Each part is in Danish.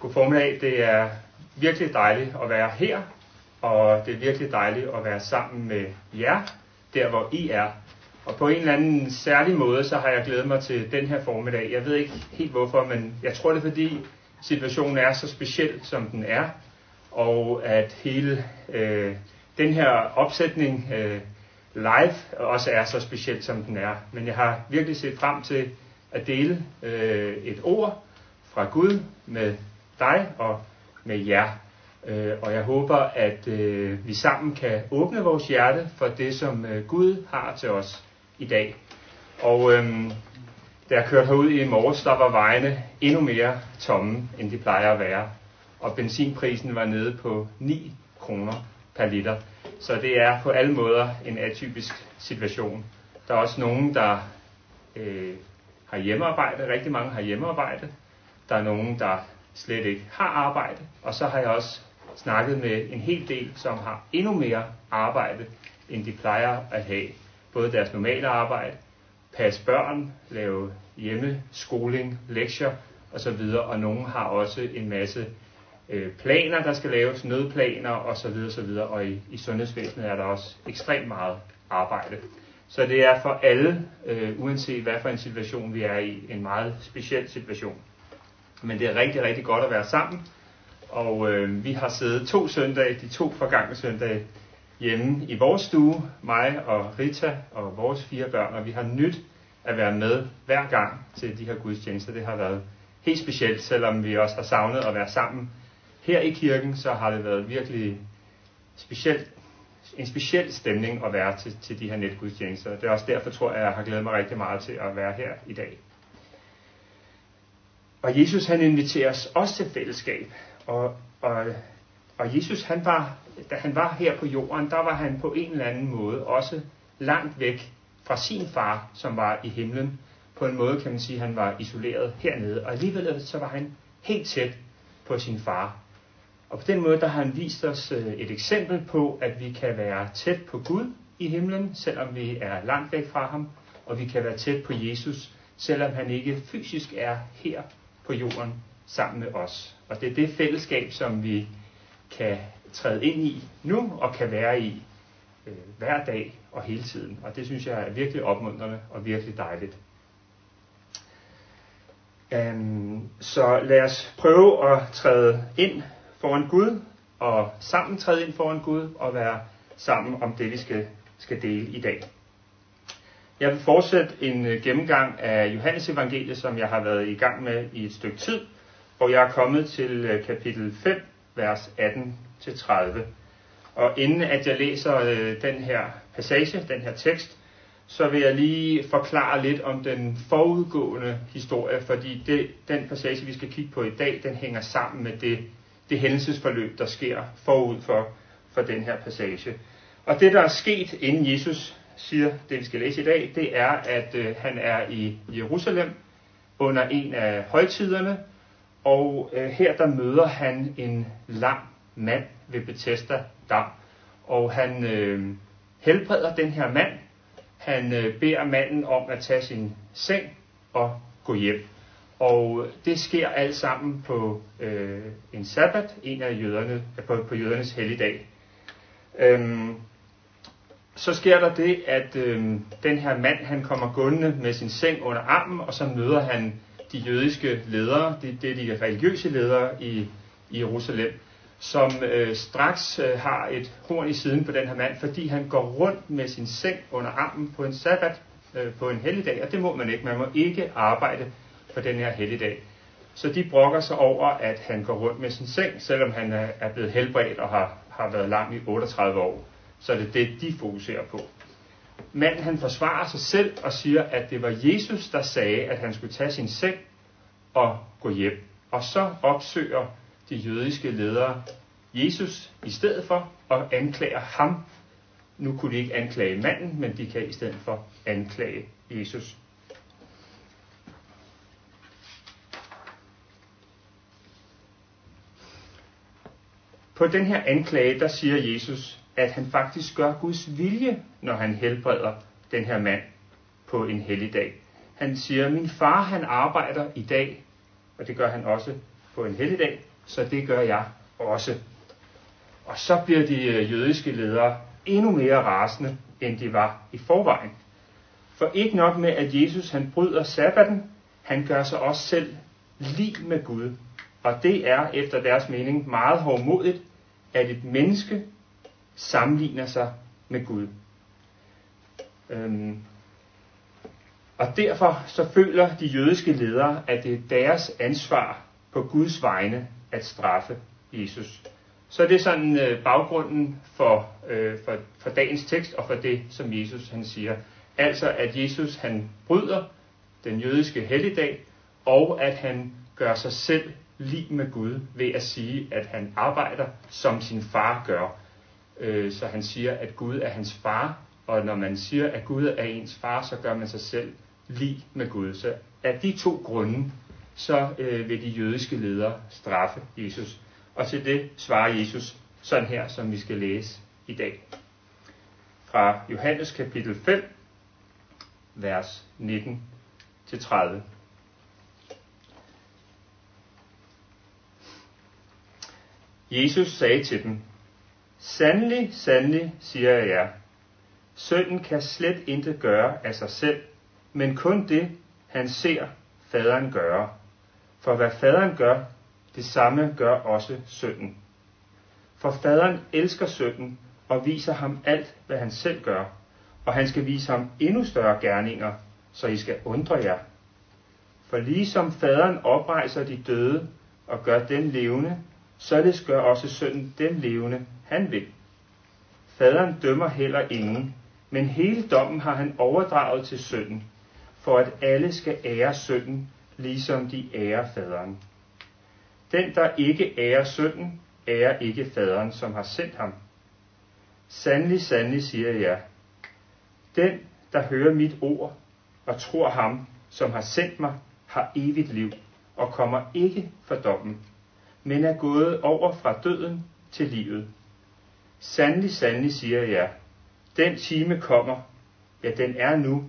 God formiddag. Det er virkelig dejligt at være her, og det er virkelig dejligt at være sammen med jer, der hvor I er. Og på en eller anden særlig måde, så har jeg glædet mig til den her formiddag. Jeg ved ikke helt hvorfor, men jeg tror det er fordi situationen er så speciel, som den er, og at hele øh, den her opsætning øh, live også er så speciel, som den er. Men jeg har virkelig set frem til at dele øh, et ord fra Gud med dig og med jer. Øh, og jeg håber, at øh, vi sammen kan åbne vores hjerte for det, som øh, Gud har til os i dag. Og øh, da jeg kørte herud i morges, der var vejene endnu mere tomme, end de plejer at være. Og benzinprisen var nede på 9 kroner per liter. Så det er på alle måder en atypisk situation. Der er også nogen, der øh, har hjemmearbejde. Rigtig mange har hjemmearbejde. Der er nogen, der slet ikke har arbejde. Og så har jeg også snakket med en hel del, som har endnu mere arbejde, end de plejer at have. Både deres normale arbejde, passe børn, lave hjemmeskoling, lektier osv. Og nogen har også en masse øh, planer, der skal laves, nødplaner osv. osv. Og i, i sundhedsvæsenet er der også ekstremt meget arbejde. Så det er for alle, øh, uanset hvad for en situation vi er i, en meget speciel situation. Men det er rigtig, rigtig godt at være sammen. Og øh, vi har siddet to søndage, de to forgangne søndage, hjemme i vores stue, mig og Rita og vores fire børn, og vi har nyt at være med hver gang til de her gudstjenester. Det har været helt specielt, selvom vi også har savnet at være sammen her i kirken, så har det været virkelig specielt, en speciel stemning at være til, til de her netgudstjenester. Det er også derfor, tror jeg, jeg har glædet mig rigtig meget til at være her i dag. Og Jesus han inviterer os også til fællesskab. Og, og, og Jesus han var, da han var her på jorden, der var han på en eller anden måde også langt væk fra sin far, som var i himlen. På en måde kan man sige, at han var isoleret hernede. Og alligevel så var han helt tæt på sin far. Og på den måde der har han vist os øh, et eksempel på, at vi kan være tæt på Gud i himlen, selvom vi er langt væk fra ham. Og vi kan være tæt på Jesus, selvom han ikke fysisk er her på jorden sammen med os. Og det er det fællesskab, som vi kan træde ind i nu og kan være i øh, hver dag og hele tiden. Og det synes jeg er virkelig opmuntrende og virkelig dejligt. Um, så lad os prøve at træde ind foran Gud og sammen træde ind foran Gud og være sammen om det, vi skal, skal dele i dag. Jeg vil fortsætte en øh, gennemgang af Johannes evangeliet, som jeg har været i gang med i et stykke tid, hvor jeg er kommet til øh, kapitel 5, vers 18-30. Og inden at jeg læser øh, den her passage, den her tekst, så vil jeg lige forklare lidt om den forudgående historie, fordi det, den passage, vi skal kigge på i dag, den hænger sammen med det, det hændelsesforløb, der sker forud for, for den her passage. Og det, der er sket, inden Jesus siger det, vi skal læse i dag, det er, at øh, han er i Jerusalem under en af højtiderne, og øh, her der møder han en lang mand ved Bethesda Dam, og han øh, helbreder den her mand. Han øh, beder manden om at tage sin seng og gå hjem. Og øh, det sker alt sammen på øh, en sabbat, en af jøderne, på, på jødernes helligdag. Øhm, så sker der det, at øh, den her mand han kommer gående med sin seng under armen, og så møder han de jødiske ledere, det, det er de religiøse ledere i, i Jerusalem, som øh, straks øh, har et horn i siden på den her mand, fordi han går rundt med sin seng under armen på en sabbat, øh, på en helligdag, og det må man ikke. Man må ikke arbejde på den her helligdag. Så de brokker sig over, at han går rundt med sin seng, selvom han er blevet helbredt og har, har været lang i 38 år så er det det, de fokuserer på. Manden han forsvarer sig selv og siger, at det var Jesus, der sagde, at han skulle tage sin seng og gå hjem. Og så opsøger de jødiske ledere Jesus i stedet for og anklager ham. Nu kunne de ikke anklage manden, men de kan i stedet for anklage Jesus. På den her anklage, der siger Jesus, at han faktisk gør Guds vilje, når han helbreder den her mand på en helligdag. Han siger, min far han arbejder i dag, og det gør han også på en helligdag, så det gør jeg også. Og så bliver de øh, jødiske ledere endnu mere rasende, end de var i forvejen. For ikke nok med, at Jesus han bryder sabbaten, han gør sig også selv lig med Gud. Og det er efter deres mening meget hårdmodigt, at et menneske sammenligner sig med Gud. Øhm, og derfor så føler de jødiske ledere, at det er deres ansvar på Guds vegne at straffe Jesus. Så det er sådan øh, baggrunden for, øh, for, for dagens tekst og for det, som Jesus han siger. Altså at Jesus han bryder den jødiske helligdag, og at han gør sig selv lig med Gud ved at sige, at han arbejder som sin far gør. Øh, så han siger, at Gud er hans far, og når man siger, at Gud er ens far, så gør man sig selv lig med Gud. Så af de to grunde, så øh, vil de jødiske ledere straffe Jesus. Og til det svarer Jesus sådan her, som vi skal læse i dag. Fra Johannes kapitel 5, vers 19-30. Jesus sagde til dem, Sandelig, sandelig, siger jeg jer, sønnen kan slet intet gøre af sig selv, men kun det, han ser faderen gøre. For hvad faderen gør, det samme gør også sønnen. For faderen elsker sønnen og viser ham alt, hvad han selv gør, og han skal vise ham endnu større gerninger, så I skal undre jer. For ligesom faderen oprejser de døde og gør dem levende, således gør også sønnen dem levende, han vil. Faderen dømmer heller ingen, men hele dommen har han overdraget til sønnen, for at alle skal ære sønnen, ligesom de ærer faderen. Den, der ikke ærer sønnen, ærer ikke faderen, som har sendt ham. Sandelig, sandelig siger jeg, den, der hører mit ord og tror ham, som har sendt mig, har evigt liv og kommer ikke for dommen, men er gået over fra døden til livet. Sandelig, sandelig siger jeg, den time kommer, ja den er nu,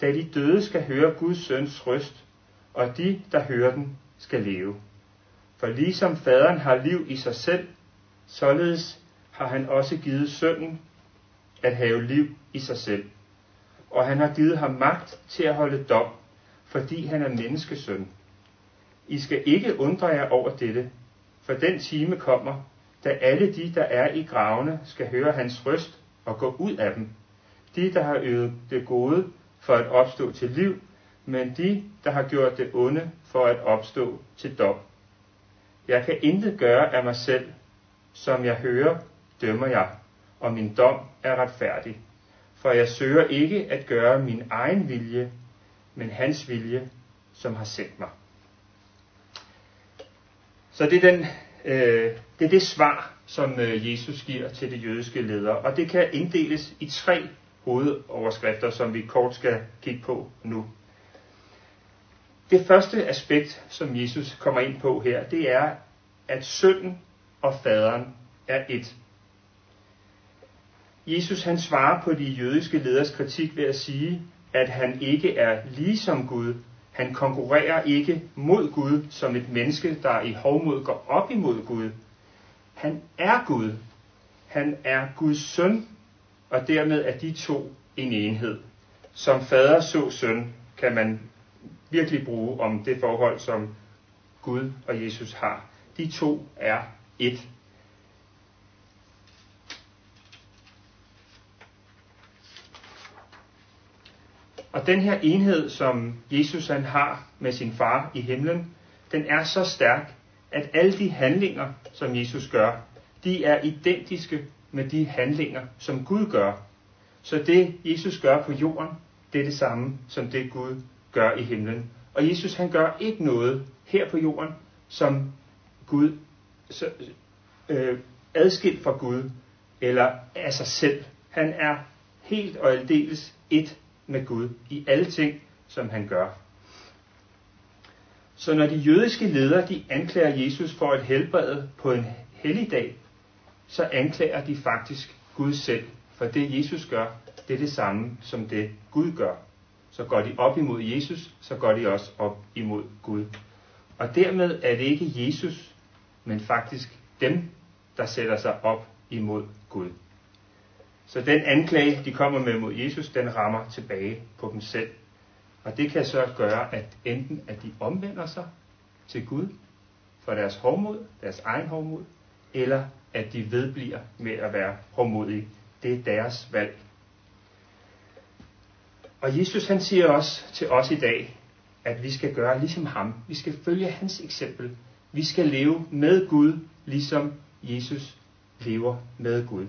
da de døde skal høre Guds søns røst, og de, der hører den, skal leve. For ligesom faderen har liv i sig selv, således har han også givet sønnen at have liv i sig selv. Og han har givet ham magt til at holde dom, fordi han er menneskesøn. I skal ikke undre jer over dette, for den time kommer, da alle de, der er i gravene, skal høre hans røst og gå ud af dem. De, der har øvet det gode for at opstå til liv, men de, der har gjort det onde for at opstå til dom. Jeg kan intet gøre af mig selv. Som jeg hører, dømmer jeg, og min dom er retfærdig. For jeg søger ikke at gøre min egen vilje, men hans vilje, som har sendt mig. Så det er, den, øh, det, er det svar, som øh, Jesus giver til de jødiske ledere. Og det kan inddeles i tre hovedoverskrifter, som vi kort skal kigge på nu. Det første aspekt, som Jesus kommer ind på her, det er, at sønnen og faderen er et. Jesus han svarer på de jødiske leders kritik ved at sige, at han ikke er ligesom Gud. Han konkurrerer ikke mod Gud som et menneske, der i hovmod går op imod Gud. Han er Gud. Han er Guds søn, og dermed er de to en enhed. Som fader så søn, kan man virkelig bruge om det forhold, som Gud og Jesus har. De to er et. Og den her enhed, som Jesus han har med sin far i himlen, den er så stærk, at alle de handlinger, som Jesus gør, de er identiske med de handlinger, som Gud gør. Så det, Jesus gør på jorden, det er det samme som det Gud gør i himlen. Og Jesus han gør ikke noget her på jorden, som Gud så, øh, adskilt fra Gud eller af sig selv. Han er helt og aldeles et med Gud i alle ting, som han gør. Så når de jødiske ledere de anklager Jesus for at helbrede på en helligdag, så anklager de faktisk Gud selv. For det Jesus gør, det er det samme som det Gud gør. Så går de op imod Jesus, så går de også op imod Gud. Og dermed er det ikke Jesus, men faktisk dem, der sætter sig op imod Gud. Så den anklage, de kommer med mod Jesus, den rammer tilbage på dem selv. Og det kan så gøre, at enten at de omvender sig til Gud for deres hovmod, deres egen hovmod, eller at de vedbliver med at være hovmodige. Det er deres valg. Og Jesus han siger også til os i dag, at vi skal gøre ligesom ham. Vi skal følge hans eksempel. Vi skal leve med Gud, ligesom Jesus lever med Gud.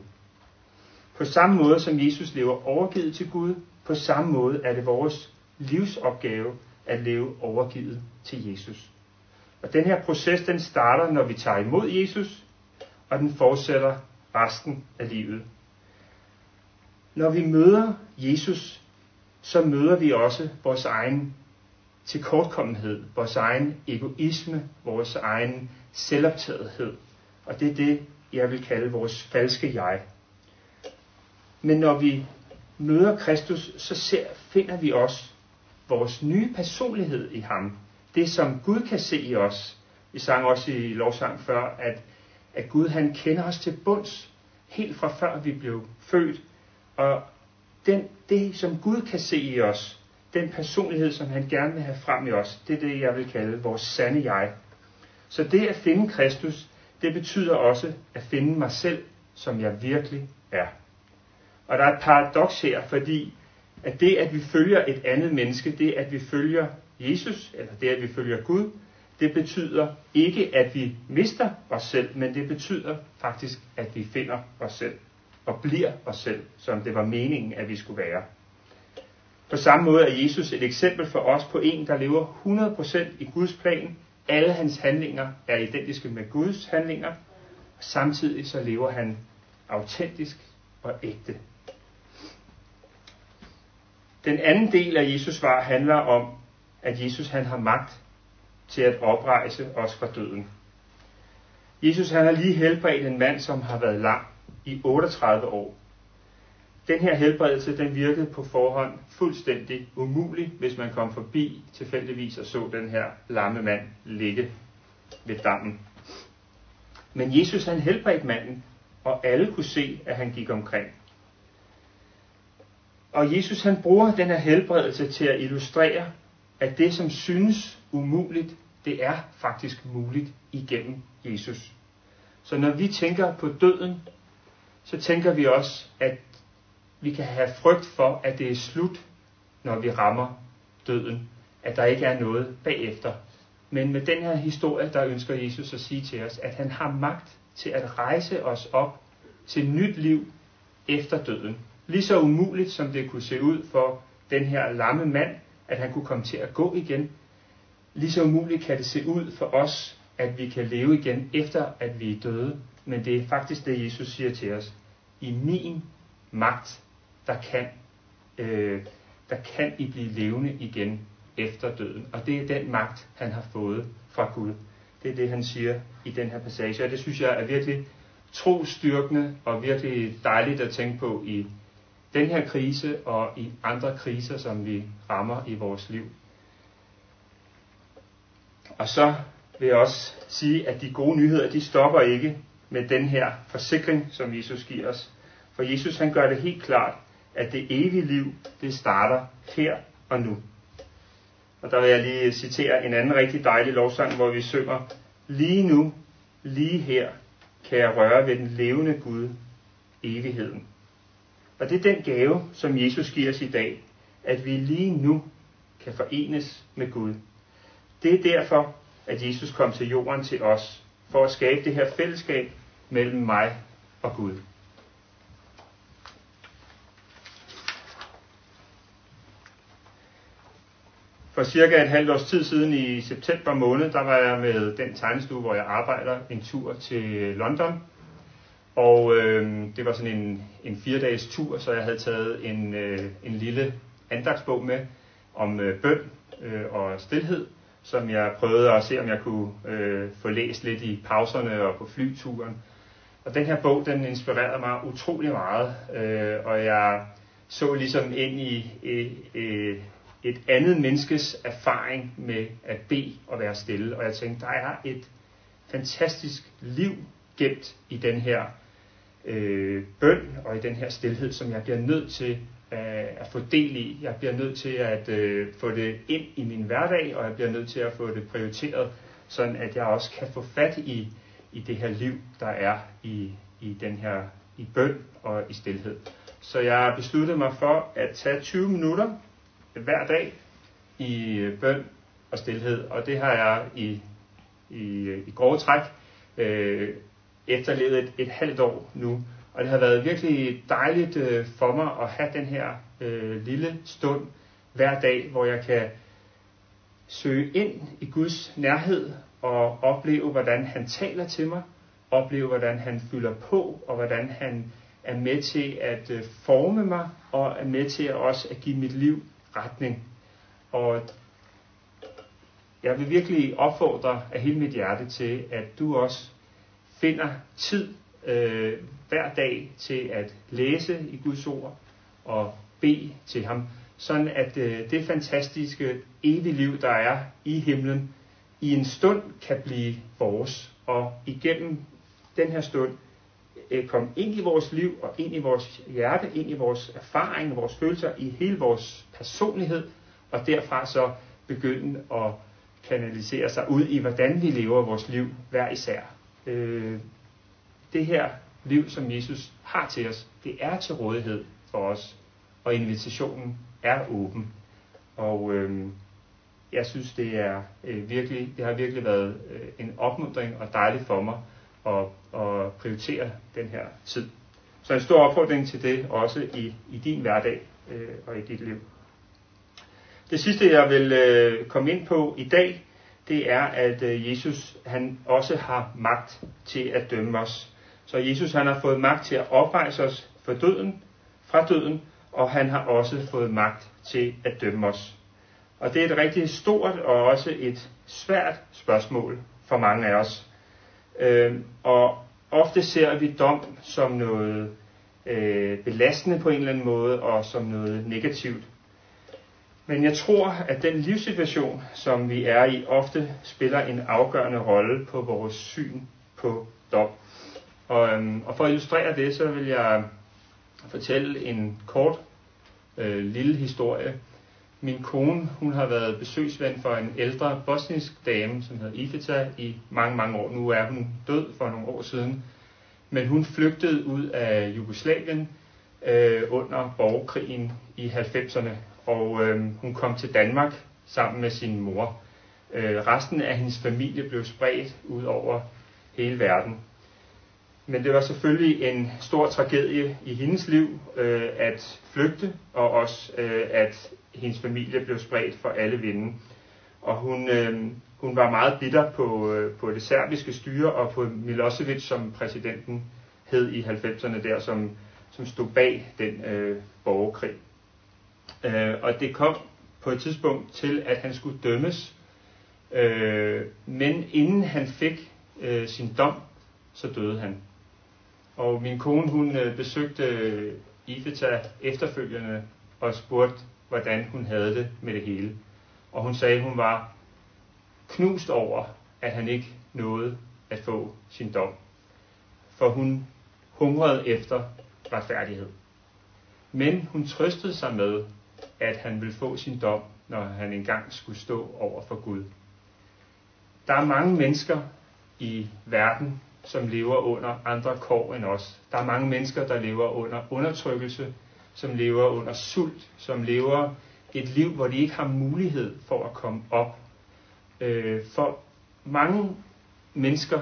På samme måde som Jesus lever overgivet til Gud, på samme måde er det vores livsopgave at leve overgivet til Jesus. Og den her proces, den starter, når vi tager imod Jesus, og den fortsætter resten af livet. Når vi møder Jesus, så møder vi også vores egen tilkortkommenhed, vores egen egoisme, vores egen selvoptagethed. Og det er det, jeg vil kalde vores falske jeg. Men når vi møder Kristus, så ser, finder vi også vores nye personlighed i ham. Det, som Gud kan se i os. Vi sang også i lovsang før, at, at Gud han kender os til bunds, helt fra før vi blev født. Og den, det, som Gud kan se i os, den personlighed, som han gerne vil have frem i os, det er det, jeg vil kalde vores sande jeg. Så det at finde Kristus, det betyder også at finde mig selv, som jeg virkelig er. Og der er et paradoks her, fordi at det, at vi følger et andet menneske, det at vi følger Jesus, eller det at vi følger Gud, det betyder ikke, at vi mister os selv, men det betyder faktisk, at vi finder os selv og bliver os selv, som det var meningen, at vi skulle være. På samme måde er Jesus et eksempel for os på en, der lever 100% i Guds plan. Alle hans handlinger er identiske med Guds handlinger, og samtidig så lever han autentisk og ægte. Den anden del af Jesus svar handler om, at Jesus han har magt til at oprejse os fra døden. Jesus han har lige helbredt en mand, som har været lam i 38 år. Den her helbredelse, den virkede på forhånd fuldstændig umulig, hvis man kom forbi tilfældigvis og så den her lamme mand ligge ved dammen. Men Jesus han helbredte manden, og alle kunne se, at han gik omkring. Og Jesus han bruger den her helbredelse til at illustrere, at det som synes umuligt, det er faktisk muligt igennem Jesus. Så når vi tænker på døden, så tænker vi også, at vi kan have frygt for, at det er slut, når vi rammer døden. At der ikke er noget bagefter. Men med den her historie, der ønsker Jesus at sige til os, at han har magt til at rejse os op til nyt liv efter døden. Lige så umuligt som det kunne se ud for den her lamme mand, at han kunne komme til at gå igen. Lige så umuligt kan det se ud for os, at vi kan leve igen efter at vi er døde. Men det er faktisk det, Jesus siger til os. I min magt, der kan, øh, der kan I blive levende igen efter døden. Og det er den magt, han har fået fra Gud. Det er det, han siger i den her passage. Og det synes jeg er virkelig trostyrkende og virkelig dejligt at tænke på i den her krise og i andre kriser, som vi rammer i vores liv. Og så vil jeg også sige, at de gode nyheder, de stopper ikke med den her forsikring, som Jesus giver os. For Jesus han gør det helt klart, at det evige liv, det starter her og nu. Og der vil jeg lige citere en anden rigtig dejlig lovsang, hvor vi synger, Lige nu, lige her, kan jeg røre ved den levende Gud, evigheden. Og det er den gave, som Jesus giver os i dag, at vi lige nu kan forenes med Gud. Det er derfor, at Jesus kom til jorden til os, for at skabe det her fællesskab mellem mig og Gud. For cirka et halvt års tid siden i september måned, der var jeg med den tegnestue, hvor jeg arbejder, en tur til London. Og øh, det var sådan en, en fire dages tur, så jeg havde taget en, øh, en lille andagsbog med om øh, bøn øh, og stillhed, som jeg prøvede at se, om jeg kunne øh, få læst lidt i pauserne og på flyturen. Og den her bog, den inspirerede mig utrolig meget, øh, og jeg så ligesom ind i, øh, et andet menneskes erfaring med at bede og være stille. Og jeg tænkte, der er et fantastisk liv gemt i den her øh, bøn og i den her stillhed, som jeg bliver nødt til øh, at få del i. Jeg bliver nødt til at øh, få det ind i min hverdag, og jeg bliver nødt til at få det prioriteret, sådan at jeg også kan få fat i, i det her liv, der er i, i den her i bøn og i stillhed. Så jeg besluttede mig for at tage 20 minutter hver dag i øh, bøn og stillhed, og det har jeg i, i, øh, i grove træk øh, efterlevet et, et halvt år nu. Og det har været virkelig dejligt øh, for mig at have den her øh, lille stund hver dag, hvor jeg kan søge ind i Guds nærhed og opleve, hvordan han taler til mig, opleve, hvordan han fylder på, og hvordan han er med til at øh, forme mig, og er med til at også at give mit liv retning. Og jeg vil virkelig opfordre af hele mit hjerte til, at du også finder tid øh, hver dag til at læse i Guds ord og bede til ham, sådan at øh, det fantastiske evige liv, der er i himlen, i en stund kan blive vores, og igennem den her stund øh, komme ind i vores liv og ind i vores hjerte, ind i vores erfaring, vores følelser, i hele vores personlighed, og derfra så begynde at kanalisere sig ud i, hvordan vi lever vores liv hver især. Øh, det her liv, som Jesus har til os, det er til rådighed for os, og invitationen er åben. Og øh, jeg synes, det er øh, virkelig, det har virkelig været øh, en opmuntring og dejligt for mig at, at prioritere den her tid. Så en stor opfordring til det også i, i din hverdag øh, og i dit liv. Det sidste, jeg vil øh, komme ind på i dag, det er, at øh, Jesus han også har magt til at dømme os. Så Jesus han har fået magt til at oprejse os for døden, fra døden, og han har også fået magt til at dømme os. Og det er et rigtig stort og også et svært spørgsmål for mange af os. Øh, og ofte ser vi dom som noget øh, belastende på en eller anden måde, og som noget negativt. Men jeg tror, at den livssituation, som vi er i, ofte spiller en afgørende rolle på vores syn på dom. Og, øhm, og for at illustrere det, så vil jeg fortælle en kort øh, lille historie. Min kone, hun har været besøgsven for en ældre bosnisk dame, som hedder Ifeta, i mange, mange år. Nu er hun død for nogle år siden. Men hun flygtede ud af Jugoslavien øh, under borgerkrigen i 90'erne og øh, hun kom til Danmark sammen med sin mor. Øh, resten af hendes familie blev spredt ud over hele verden. Men det var selvfølgelig en stor tragedie i hendes liv øh, at flygte, og også øh, at hendes familie blev spredt for alle vinde. Og hun, øh, hun var meget bitter på, øh, på det serbiske styre og på Milosevic, som præsidenten hed i 90'erne der, som, som stod bag den øh, borgerkrig. Øh, og det kom på et tidspunkt til, at han skulle dømmes. Øh, men inden han fik øh, sin dom, så døde han. Og min kone, hun øh, besøgte øh, Ifeta efterfølgende og spurgte, hvordan hun havde det med det hele. Og hun sagde, at hun var knust over, at han ikke nåede at få sin dom. For hun hungrede efter retfærdighed. Men hun trøstede sig med, at han vil få sin dom, når han engang skulle stå over for Gud. Der er mange mennesker i verden, som lever under andre kår end os. Der er mange mennesker, der lever under undertrykkelse, som lever under sult, som lever et liv, hvor de ikke har mulighed for at komme op. Øh, for mange mennesker,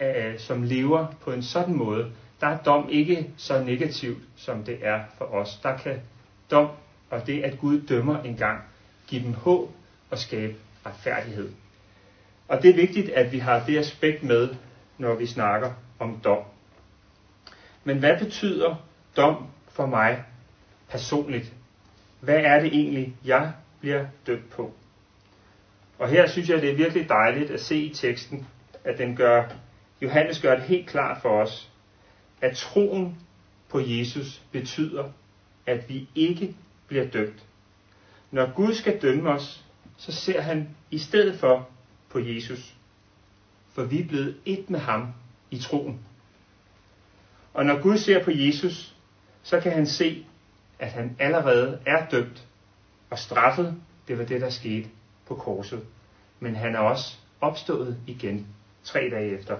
øh, som lever på en sådan måde, der er dom ikke så negativt, som det er for os. Der kan dom og det, at Gud dømmer engang. give dem håb og skabe retfærdighed. Og det er vigtigt, at vi har det aspekt med, når vi snakker om dom. Men hvad betyder dom for mig personligt? Hvad er det egentlig, jeg bliver dømt på? Og her synes jeg, det er virkelig dejligt at se i teksten, at den gør, Johannes gør det helt klart for os, at troen på Jesus betyder, at vi ikke bliver dømt. Når Gud skal dømme os, så ser han i stedet for på Jesus. for vi er blevet et med ham i troen. Og når Gud ser på Jesus, så kan han se, at han allerede er dømt og straffet. Det var det, der skete på korset. Men han er også opstået igen tre dage efter.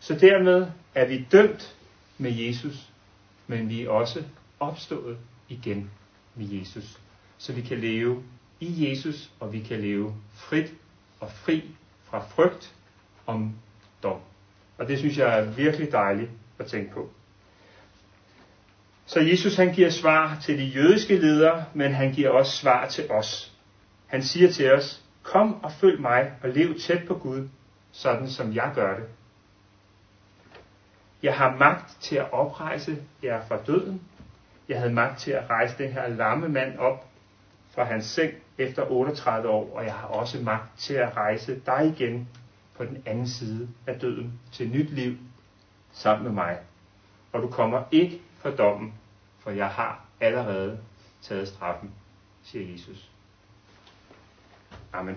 Så dermed er vi dømt med Jesus, men vi er også opstået igen med Jesus. Så vi kan leve i Jesus, og vi kan leve frit og fri fra frygt om dom. Og det synes jeg er virkelig dejligt at tænke på. Så Jesus han giver svar til de jødiske ledere, men han giver også svar til os. Han siger til os, kom og følg mig og lev tæt på Gud, sådan som jeg gør det. Jeg har magt til at oprejse jer fra døden. Jeg havde magt til at rejse den her lamme mand op fra hans seng efter 38 år, og jeg har også magt til at rejse dig igen på den anden side af døden til nyt liv sammen med mig. Og du kommer ikke for dommen, for jeg har allerede taget straffen, siger Jesus. Amen.